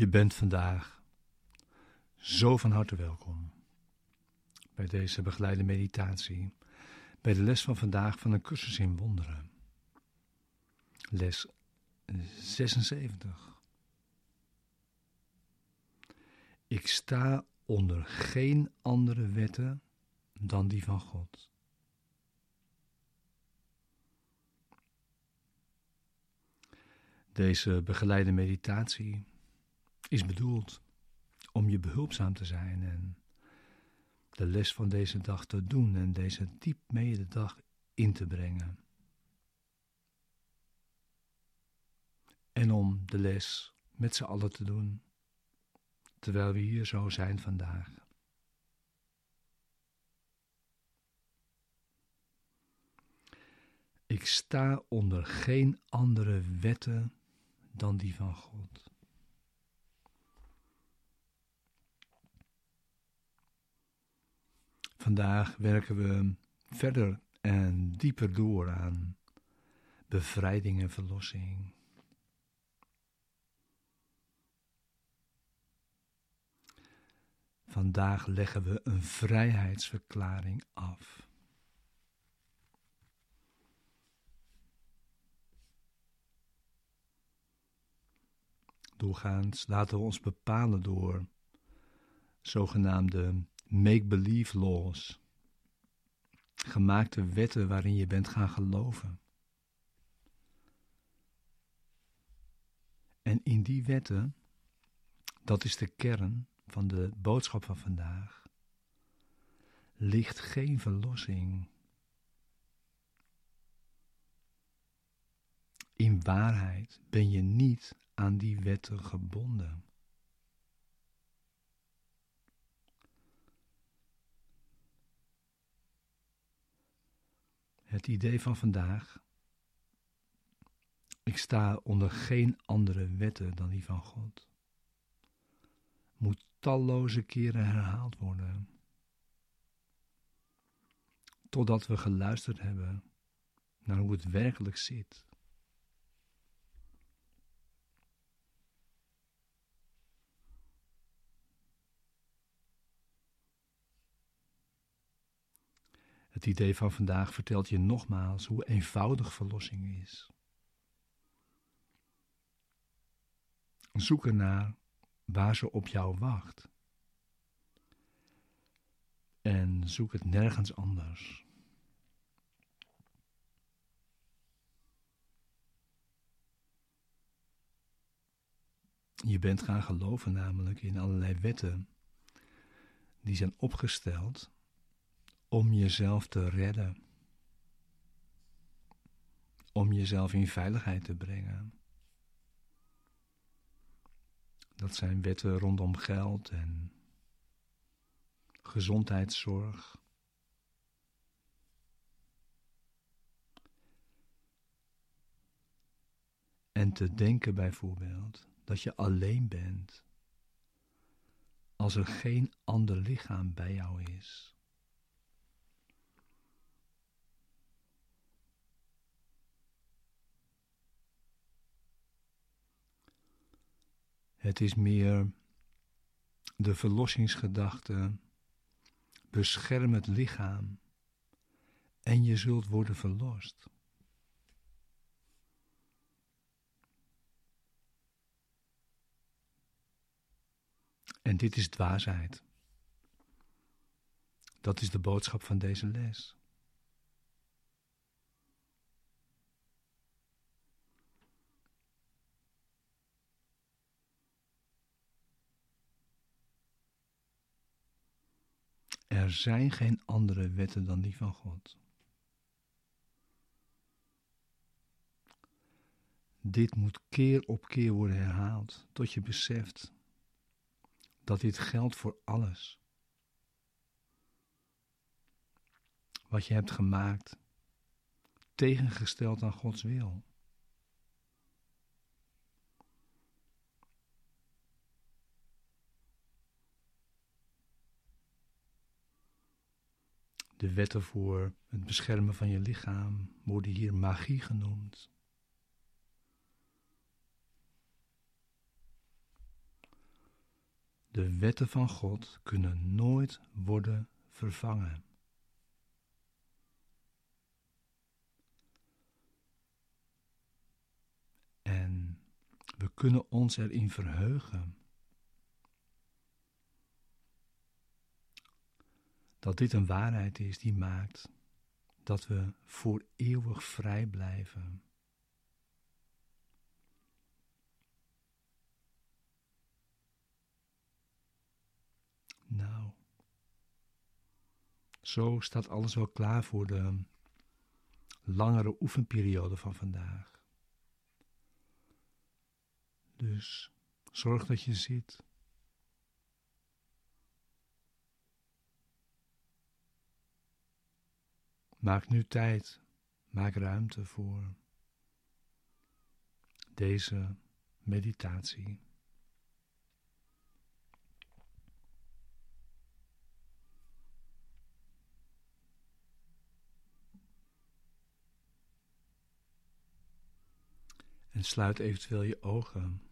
Je bent vandaag zo van harte welkom bij deze begeleide meditatie, bij de les van vandaag van een cursus in wonderen. Les 76. Ik sta onder geen andere wetten dan die van God. Deze begeleide meditatie is bedoeld om je behulpzaam te zijn en de les van deze dag te doen en deze diep mee dag in te brengen. En om de les met z'n allen te doen, terwijl we hier zo zijn vandaag. Ik sta onder geen andere wetten dan die van God. Vandaag werken we verder en dieper door aan bevrijding en verlossing. Vandaag leggen we een vrijheidsverklaring af. Doorgaans laten we ons bepalen door zogenaamde make-believe laws, gemaakte wetten waarin je bent gaan geloven. En in die wetten, dat is de kern van de boodschap van vandaag, ligt geen verlossing. In waarheid ben je niet aan die wetten gebonden. Het idee van vandaag. Ik sta onder geen andere wetten dan die van God. Moet talloze keren herhaald worden. Totdat we geluisterd hebben naar hoe het werkelijk zit. Het idee van vandaag vertelt je nogmaals hoe eenvoudig verlossing is. Zoek ernaar waar ze op jou wacht. En zoek het nergens anders. Je bent gaan geloven namelijk in allerlei wetten die zijn opgesteld om jezelf te redden. Om jezelf in veiligheid te brengen. Dat zijn wetten rondom geld en gezondheidszorg. En te denken bijvoorbeeld dat je alleen bent als er geen ander lichaam bij jou is. Het is meer de verlossingsgedachte. Bescherm het lichaam en je zult worden verlost. En dit is dwaasheid. Dat is de boodschap van deze les. Er zijn geen andere wetten dan die van God. Dit moet keer op keer worden herhaald tot je beseft dat dit geldt voor alles. Wat je hebt gemaakt, tegengesteld aan Gods wil. De wetten voor het beschermen van je lichaam worden hier magie genoemd. De wetten van God kunnen nooit worden vervangen. En we kunnen ons erin verheugen dat dit een waarheid is die maakt dat we voor eeuwig vrij blijven. Nou, zo staat alles wel klaar voor de langere oefenperiode van vandaag. Dus zorg dat je zit. Maak nu tijd, maak ruimte voor deze meditatie. En sluit eventueel je ogen.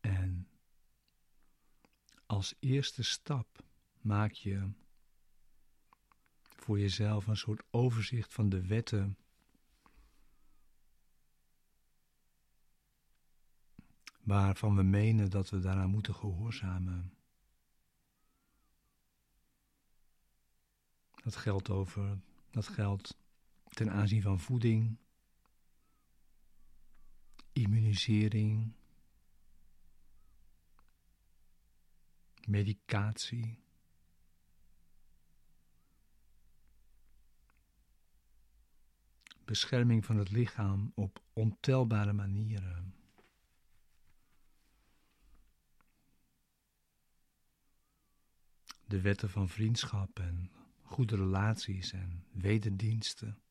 En als eerste stap maak je voor jezelf een soort overzicht van de wetten waarvan we menen dat we daaraan moeten gehoorzamen. Dat geldt over, dat geldt ten aanzien van voeding, immunisering, medicatie. Bescherming van het lichaam op ontelbare manieren. De wetten van vriendschap en goede relaties en wederdiensten.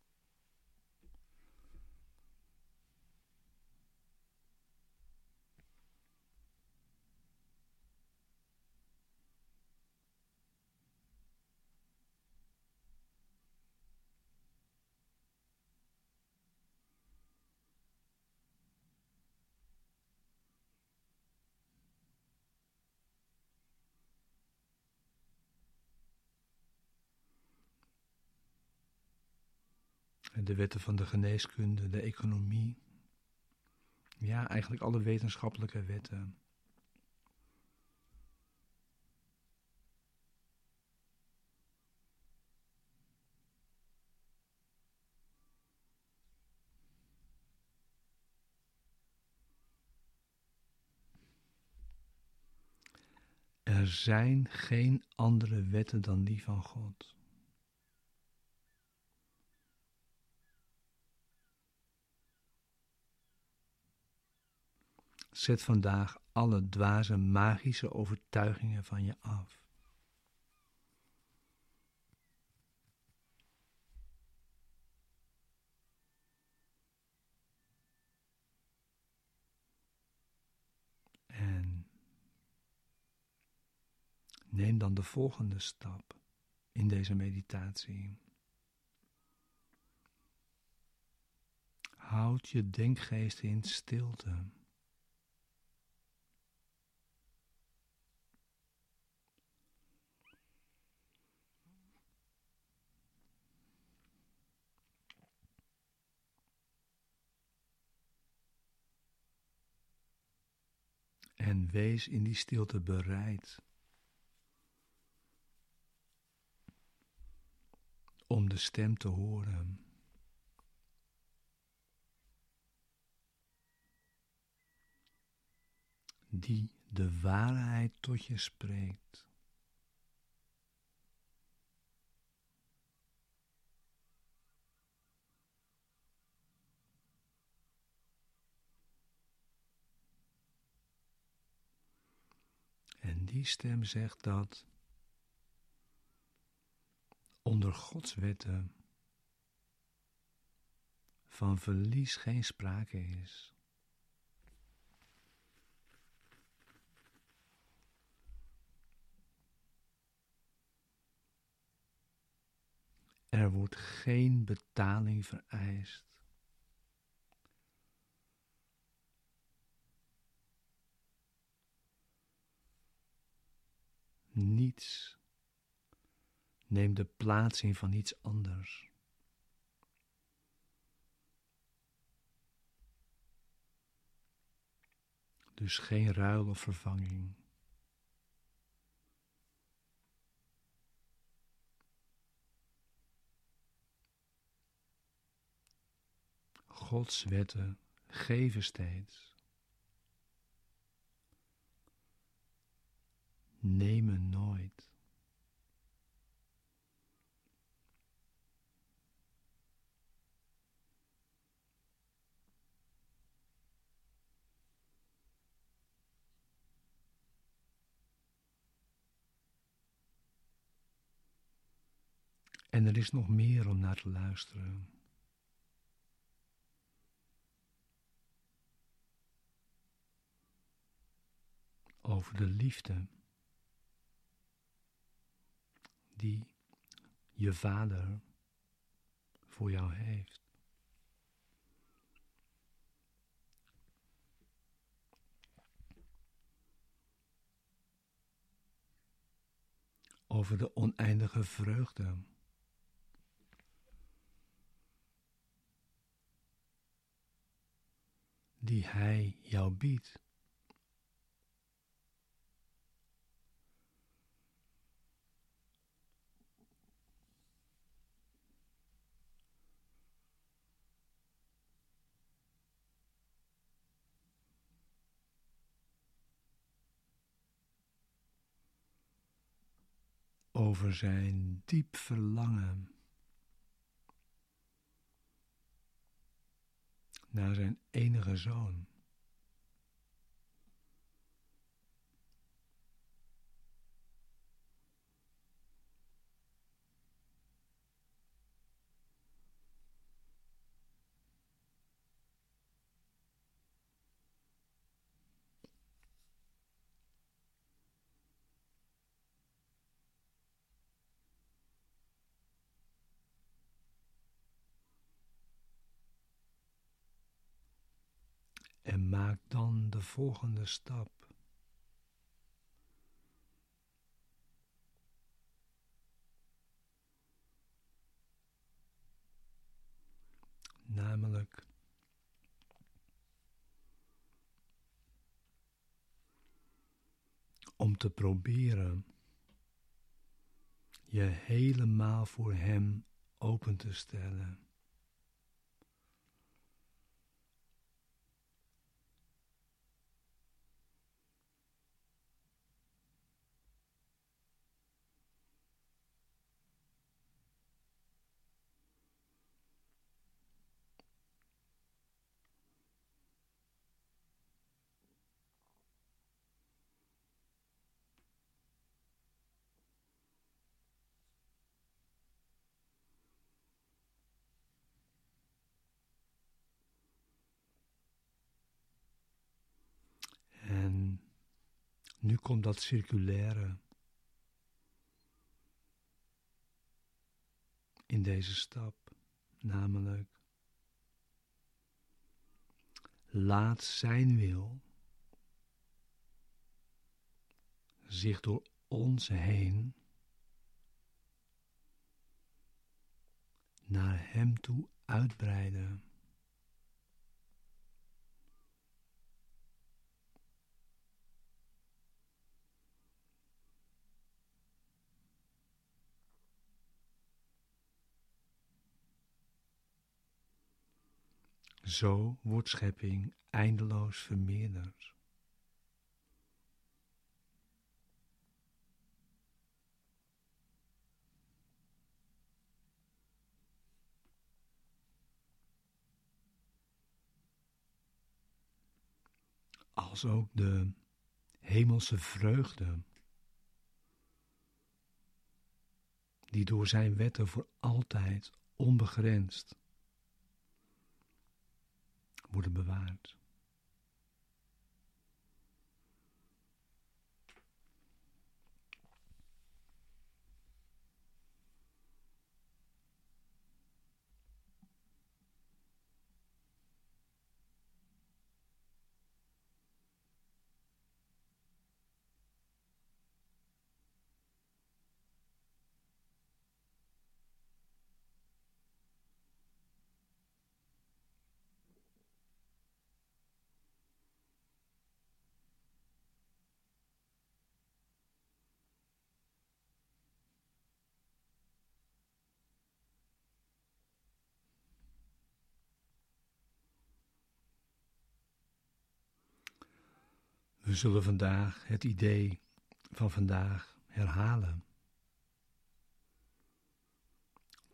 De wetten van de geneeskunde, de economie. Ja, eigenlijk alle wetenschappelijke wetten. Er zijn geen andere wetten dan die van God. Zet vandaag alle dwaze magische overtuigingen van je af. En neem dan de volgende stap in deze meditatie. Houd je denkgeest in stilte. En wees in die stilte bereid om de stem te horen. Die de waarheid tot je spreekt. En die stem zegt dat onder Gods wetten van verlies geen sprake is. Er wordt geen betaling vereist. Niets neemt de plaats in van iets anders. Dus geen ruil of vervanging. Gods wetten geven steeds. Nemen nooit. En er is nog meer om naar te luisteren. Over de liefde die je vader voor jou heeft. Over de oneindige vreugde die Hij jou biedt. Over zijn diep verlangen naar zijn enige zoon. En maak dan de volgende stap. Namelijk om te proberen je helemaal voor Hem open te stellen. Nu komt dat circulaire in deze stap, namelijk laat zijn wil zich door ons heen naar Hem toe uitbreiden. Zo wordt schepping eindeloos vermeerderd. Als ook de hemelse vreugde, die door zijn wetten voor altijd onbegrensd worden bewaard. Zullen vandaag het idee van vandaag herhalen.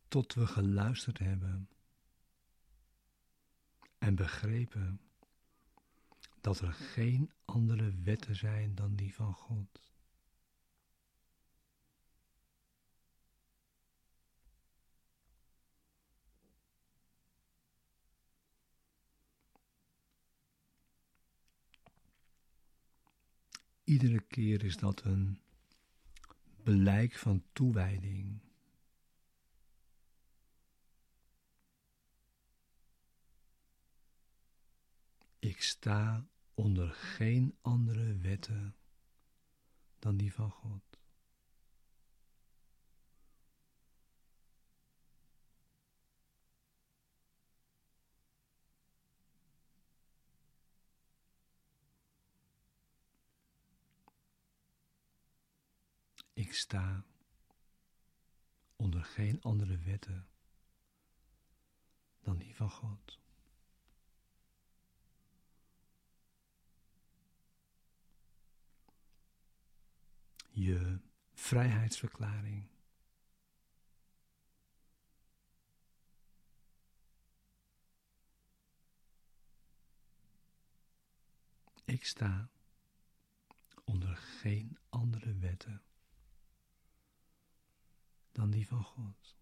Tot we geluisterd hebben en begrepen dat er geen andere wetten zijn dan die van God. Iedere keer is dat een blijk van toewijding. Ik sta onder geen andere wetten dan die van God. Ik sta onder geen andere wetten dan die van God. Je vrijheidsverklaring. Ik sta onder geen andere wetten dan die van God.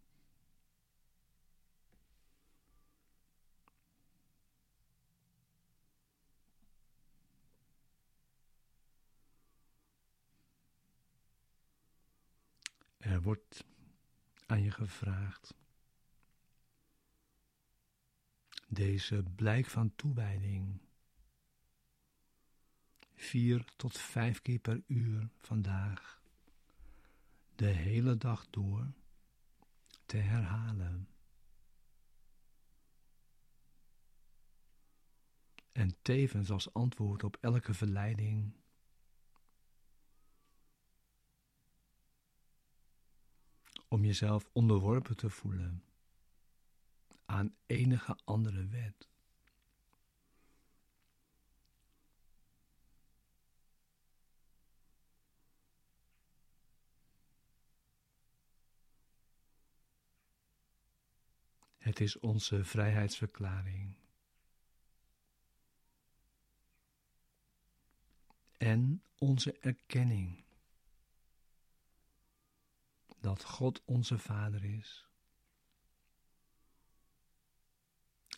Er wordt aan je gevraagd deze blijk van toewijding vier tot vijf keer per uur vandaag de hele dag door te herhalen. En tevens als antwoord op elke verleiding om jezelf onderworpen te voelen aan enige andere wet. Het is onze vrijheidsverklaring. En onze erkenning dat God onze Vader is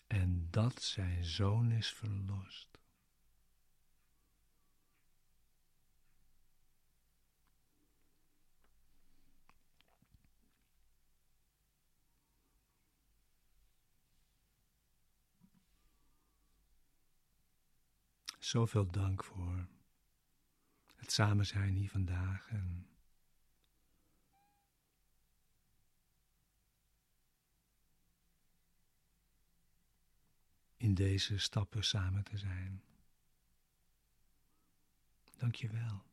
en dat Zijn Zoon is verlost. Zoveel dank voor het samen zijn hier vandaag en in deze stappen samen te zijn. Dank je wel.